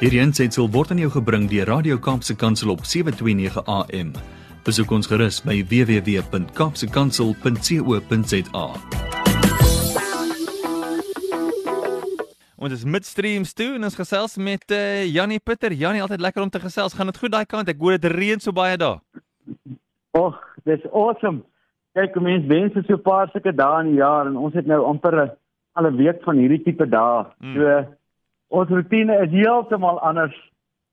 Hierdie aanseit word aan jou gebring deur Radio Kaapse Kansel op 7:29 AM. Besoek ons gerus by www.kapsekansel.co.za. Ons is midstreams toe en ons gesels met uh, Jannie Pitter. Jannie, altyd lekker om te gesels. Gaan dit goed daai kant? Ek hoor dit reën so baie daar. Och, dis awesome. Kyk, mense wens so 'n paar sulke dae in die jaar en ons het nou amper 'n alle week van hierdie tipe dae. Mm. So ons rotine is heeltemal anders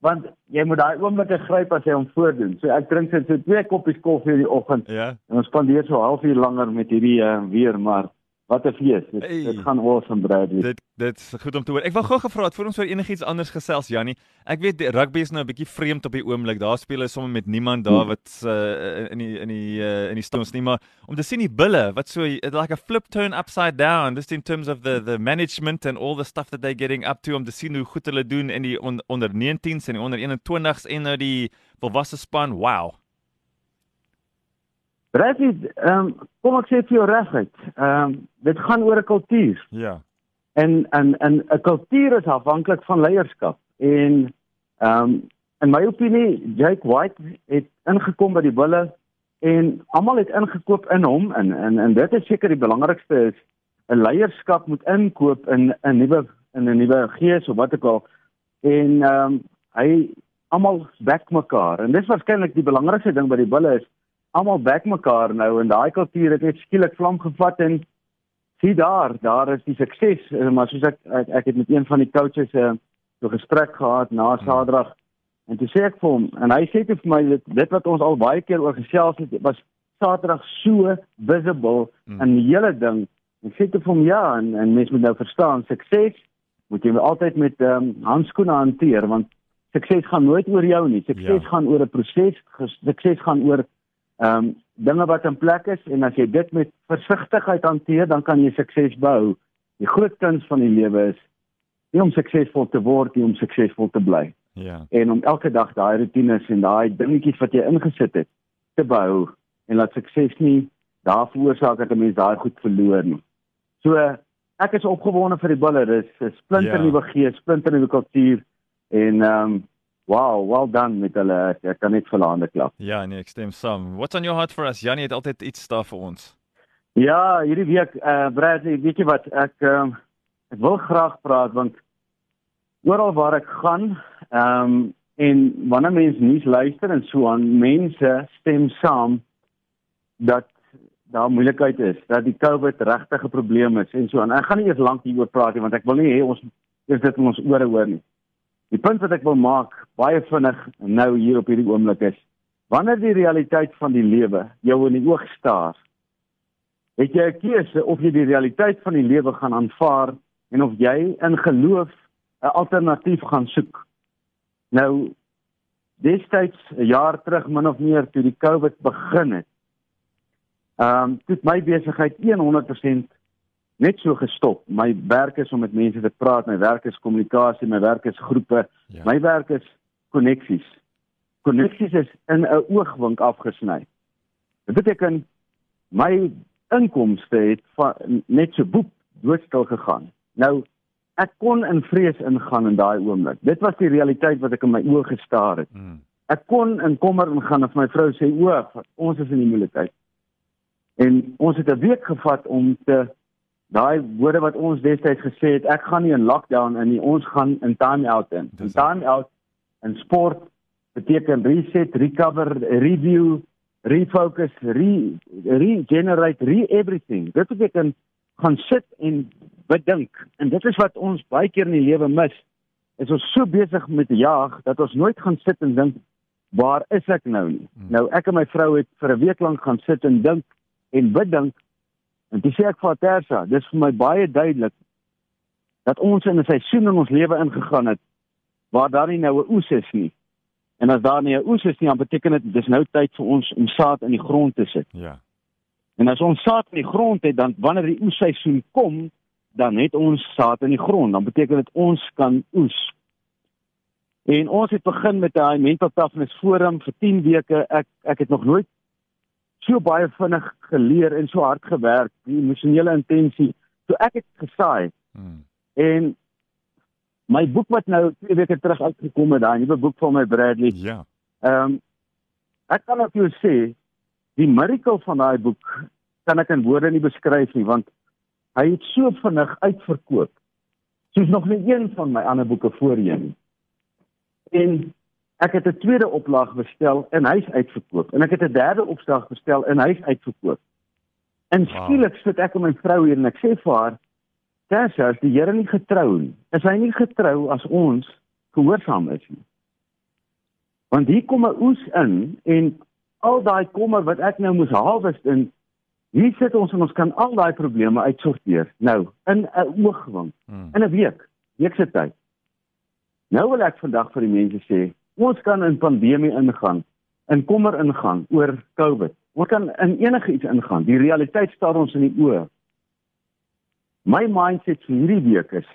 want jy moet daai oomblikke gryp as jy hom voordoen. So ek drink net so twee koppies koffie in die oggend. Ja. En ons spandeer so 'n halfuur langer met hierdie uh, weer, maar Wat 'n fees. Dit, hey, dit gaan awesome Bradley. Dit dit's goed om te hoor. Ek wou gou gevra het voor ons oor enigiets anders gesels Jannie. Ek weet rugby is nou 'n bietjie vreemd op die oomblik. Daar speel hulle sommer met niemand daar hmm. wat uh, in die in die uh, in die stones nie, maar om te sien die bulle wat so like a flip turn upside down just in terms of the the management and all the stuff that they're getting up to om te sien hoe goed hulle doen in die on, onder 19s en die onder 21s en nou die volwasse span. Wow. Bradley, ehm um, kom ek sê vir jou reguit. Ehm um, dit gaan oor 'n kultuur. Ja. En en en 'n kultuur is afhanklik van leierskap. En ehm um, in my opinie, Jake White het ingekom by die Bulle en almal het ingekoop in hom en en en dit is seker die belangrikste is 'n leierskap moet inkoop in 'n nuwe in 'n nuwe gees of wat ook al. En ehm um, hy almal back mekaar en dis waarskynlik die belangrikste ding by die Bulle is almal back mekaar nou en daai kultuur het net skielik vlam gevat en sien daar, daar is die sukses, eh, maar soos ek ek, ek het met een van die coaches 'n uh, eh, so gesprek gehad na hmm. Saterdag en toe sê ek vir hom en hy sê vir my dit, dit wat ons al baie keer oor gesels het was Saterdag so visible hmm. in die hele ding. Ek sê vir hom ja en en mense moet nou verstaan sukses moet jy altyd met ehm um, handskoene hanteer want sukses gaan nooit oor jou nie. Sukses ja. gaan oor 'n proses, sukses gaan oor ehm um, dinge wat in plek is en as jy dit met versigtigheid hanteer, dan kan jy sukses behou. Die groot kuns van die lewe is nie om suksesvol te word nie, om suksesvol te bly. Ja. En om elke dag daai rotines en daai dingetjies wat jy ingesit het te behou en laat sukses nie daar veroorsaak dat 'n mens daai goed verloor nie. So ek is opgewonde vir die bulle. Dis 'n splinter nuwe ja. gees, splinter nuwe kultuur en ehm um, Wow, well done met hulle. Ek kan net verlaande klap. Ja, nee, ek stem saam. What's on your heart for us? Janie het altyd iets daar vir ons. Ja, hierdie week eh uh, Bradley, weet jy wat? Ek ehm uh, ek wil graag praat want oral waar ek gaan, ehm um, en wanneer mense nuus luister en so aan, mense stem saam dat daar moeilikheid is, dat die COVID regtig 'n probleem is en so aan. Ek gaan nie eers lank hieroor praat nie want ek wil nie hê ons eers dit in ons ore hoor nie. Die punt wat ek wil maak baie vinnig nou hier op hierdie oomblik is wanneer die realiteit van die lewe jou in die oog staar het jy 'n keuse of jy die realiteit van die lewe gaan aanvaar en of jy in geloof 'n alternatief gaan soek. Nou destyds 'n jaar terug min of meer toe die covid begin het ehm um, het my besigheid 100% net so gestop. My werk is om met mense te praat, my werk is kommunikasie, my werk is groepe, ja. my werk is koneksies. Koneksies is in 'n oogwink afgesny. Dit beteken my inkomste het van, net so boep doodstil gegaan. Nou ek kon in vrees ingaan in daai oomblik. Dit was die realiteit wat ek in my oë gestaar het. Hmm. Ek kon in kommer ingaan of my vrou sê o, ons is in die moeilikheid. En ons het 'n week gevat om te daai woorde wat ons destyds gesê het, ek gaan nie in lockdown in nie, ons gaan in time out in. In time out in sport beteken reset, recover, review, refocus, re regenerate, re everything. Dit beteken gaan sit en bedink. En dit is wat ons baie keer in die lewe mis. Is ons so besig met jag dat ons nooit gaan sit en dink waar is ek nou nie. Hmm. Nou ek en my vrou het vir 'n week lank gaan sit en dink en bedink En dis ek vir Tersa, dis vir my baie duidelik dat ons in 'n seisoen in ons lewe ingegaan het waar daar nie nou 'n oes is nie. En as daar nie 'n oes is nie, dan beteken dit dis nou tyd vir ons om saad in die grond te sit. Ja. En as ons saad in die grond het, dan wanneer die oesseisoen kom, dan het ons saad in die grond. Dan beteken dit ons kan oes. En ons het begin met daai mental toughness forum vir 10 weke. Ek ek het nog nooit so baie vinnig geleer en so hard gewerk, die emosionele intensie. So ek het gesaai. Hmm. En my boek wat nou 2 weke terug uitgekom het, daai nuwe boek van my Bradley. Ja. Ehm um, ek kan op jou sê die miracle van daai boek kan ek in woorde nie beskryf nie want hy het so vinnig uitverkoop. Soos nog nie een van my ander boeke voorheen nie. En ek het 'n tweede oplaag bestel en hy's uitverkoop en ek het 'n derde opslag bestel en hy's uitverkoop. En Wow. skielik sit ek met my vrou hier en ek sê vir haar Tessa, as die Here nie getrou nie, is hy nie getrou as ons gehoorsaam is nie. Want hier kom 'n oes in en al daai kommer wat ek nou moes harvest in hier sit ons en ons kan al daai probleme uitsorteer. Nou, in 'n oogwink, Hmm. in 'n week, week se tyd. Nou wil ek vandag vir die mense sê, ons kan in pandemie ingaan, in kommer ingaan oor COVID. Ons kan in enige iets ingaan. Die realiteit staar ons in die oë. My mindset vir hierdie week is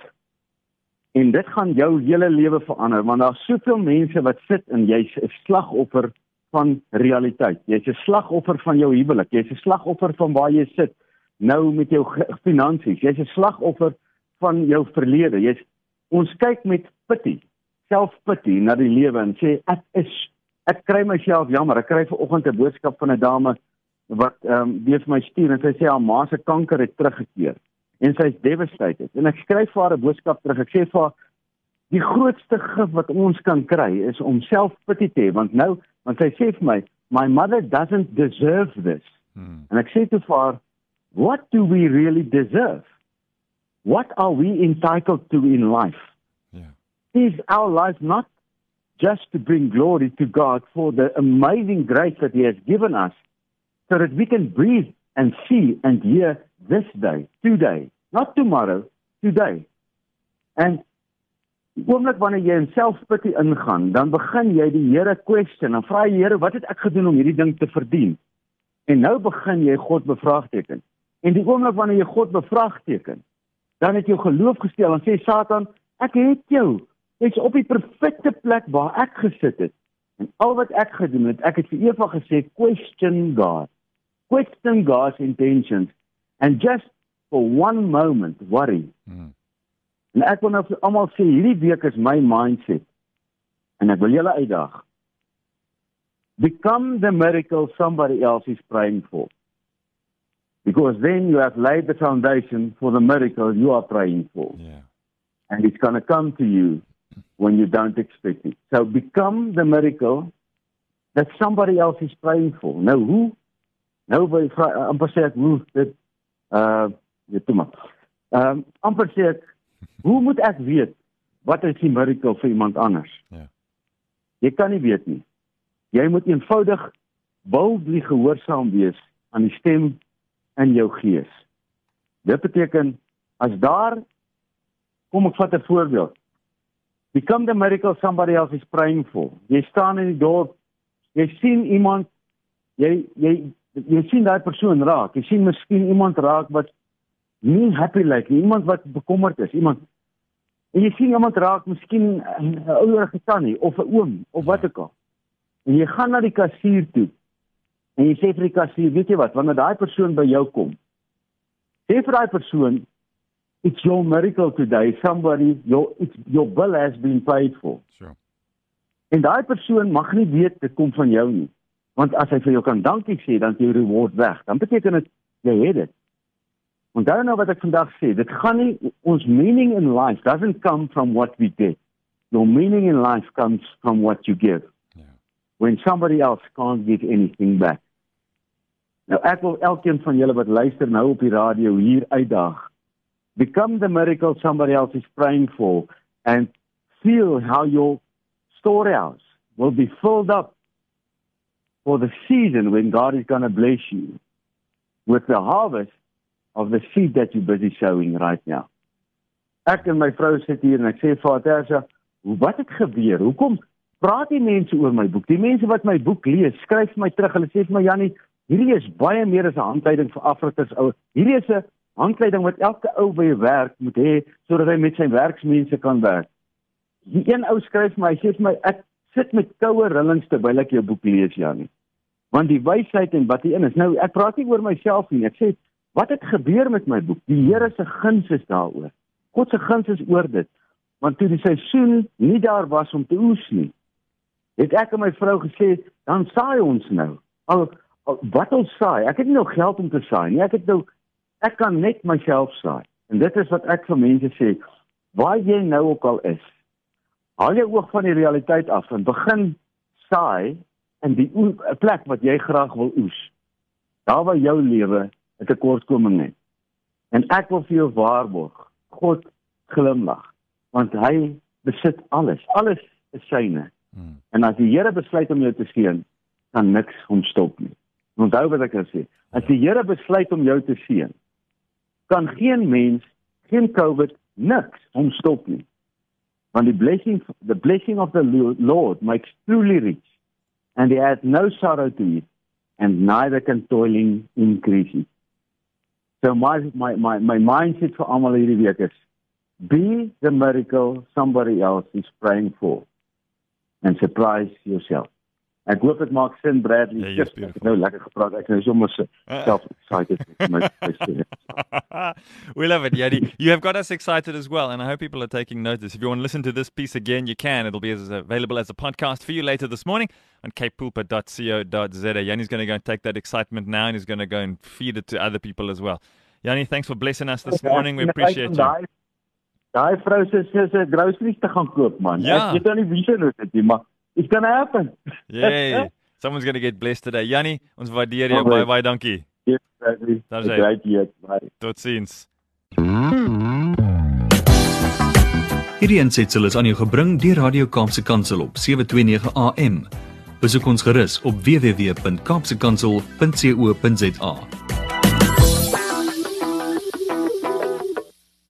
en dit gaan jou hele lewe verander want daar's soveel mense wat sit en jy's 'n slagoffer van realiteit. Jy's 'n slagoffer van jou huwelik. Jy's 'n slagoffer van waar jy sit nou met jou finansies. Jy's 'n slagoffer van jou verlede. Jy's ons kyk met pity, selfpity na die lewe en sê ek is ek kry myself jammer. Ek kry vanoggend 'n boodskap van 'n dame wat ehm um, vir my stuur en sy sê haar ma se kanker het teruggekeer en sy's devastated. En ek skryf vir haar 'n boodskap terug. Ek sê vir haar die grootste gif wat ons kan kry is om selfpity te hê want nou want sy sê vir my my mother doesn't deserve this. Hmm. En ek sê toe vir haar what do we really deserve? What are we entitled to in life? Is our life not just to bring glory to God for the amazing grace that He has given us so that we can breathe and see and hear this day, today, not tomorrow, today. And die oomblik wanneer jy in selfpity ingaan, dan begin jy die Here question en vra die Here, wat het ek gedoen om hierdie ding te verdien? En nou begin jy God bevraagteken. En die oomblik wanneer jy God bevraagteken, dan het jou geloof gestel en sê Satan, ek het jou. Jy's op die perfekte plek waar ek gesit het. En al wat ek gedoen het, ek het vir Eva gesê question God. Question God's intentions and just for one moment worry. Hmm. En ek wil nou vir almal sê hierdie week is my mindset. En ek wil julle uitdaag. Become the miracle somebody else is praying for. Because then you have laid the foundation for the miracle you are praying for. Ja. and it's going to come to you when you don't expect it. So become the miracle that somebody else is praying for. Nou hoe? Nou by vra- amper sê ek hoe dit uh weet toe maar. Ehm um, amper sê ek hoe moet ek weet wat is die miracle vir iemand anders? Ja. Jy kan nie weet nie. Jy moet eenvoudig boldly gehoorsaam wees aan die stem in jou gees. Dit beteken as daar Kom ek vat 'n voorbeeld. Become the miracle somebody else is praying for. Jy staan in die dorp, jy sien iemand, jy jy jy sien daai persoon raak. Jy sien miskien iemand raak wat nie happy lyk nie, iemand wat bekommerd is, iemand en jy sien iemand raak miskien 'n ouer tannie of 'n oom of wat ook al. En jy gaan na die kassier toe. En jy sê vir die kassier, weet jy wat, wanneer daai persoon by jou kom, sê vir daai persoon it's your miracle today. Somebody your it's, your bill has been paid for. So. en daai persoon mag nie weet dit kom van jou nie. Want as hy vir jou kan dankie sê dan is jou reward weg. Dan beteken dit jy het dit. Onthou nou wat ek vandag sê. Dit gaan nie ons meaning in life doesn't come from what we get. Your meaning in life comes from what you give. Ja. when somebody else can't give anything back. Nou ek wil elkeen van julle wat luister nou op die radio hier uitdaag become the miracle somebody else is praying for and feel how your storehouse will be filled up for the season when God is going to bless you with the harvest of the seed that you're busy sowing right now. Ek en my vrou sit hier en ek sê vir Tersa, wat het gebeur? Hoekom praat die mense oor my boek? Die mense wat my boek lees, skryf my terug. Hulle sê vir my Jannie, hierdie is baie meer as 'n handleiding vir Afrikas ou. Hierdie is 'n handleiding wat elke ou by werk moet hê sodat hy met sy werksmense kan werk. Die een ou skryf my, hy sê vir my ek sit met koue rillings terwyl ek jou boek lees, Jannie. Want die wysheid en wat hierin is. Nou, ek praat nie oor myself nie. Ek sê wat het gebeur met my boek? Die Here se guns is daaroor. God se guns is oor dit. want toe die seisoen nie daar was om te oes nie, het ek aan my vrou gesê, dan saai ons nou. Al, al wat ons saai, ek het nie nou geld om te saai nie. Ek het nou ek kan net myself saai. En dit is wat ek vir mense sê, waar jy nou ook al is, haal jou oog van die realiteit af en begin saai in die plek wat jy graag wil oes. Daar waar jou lewe 'n tekortkoming het. En ek wil vir jou waarborg, God glimlag, want hy besit alles. Alles is syne. Hmm. En as die Here besluit om jou te seën, kan niks hom stop nie. Onthou wat ek gesê, as die Here besluit om jou te seën, kan geen mens, geen COVID niks hom stop nie. Want die blessing the blessing of the Lord makes truly rich and he has no sorrow to it and neither can toiling increase it. So my my my my mindset for almal hierdie week is be the miracle somebody else is praying for and surprise yourself. Ek hoop dit maak sin Bradley. Ja, ek het nou lekker gepraat. Ek is sommer self excited met my We love it, Yadi. You have got us excited as well and I hope people are taking notice. If you want to listen to this piece again, you can. It'll be as available as a podcast for you later this morning on capepulpit.co.za. Yanni's going to go and take that excitement now and he's going to go and feed it to other people as well. Yanni, thanks for blessing us this morning. We appreciate you. Daai vrou sê sy sê groceries te gaan koop man. Ja. Ek weet nou nie wie se dit is, maar It's going to happen. Yay. Someone's going to get blessed today. Jannie, ons waardeer jou baie baie dankie. Yes, exactly. Daar's hy. Great hier. Bye. Totsiens. Hierdie ensitsel is aan jou gebring deur Radio Kaapse Kansel op 729 AM. Besoek ons gerus op www.kaapsekansel.co.za.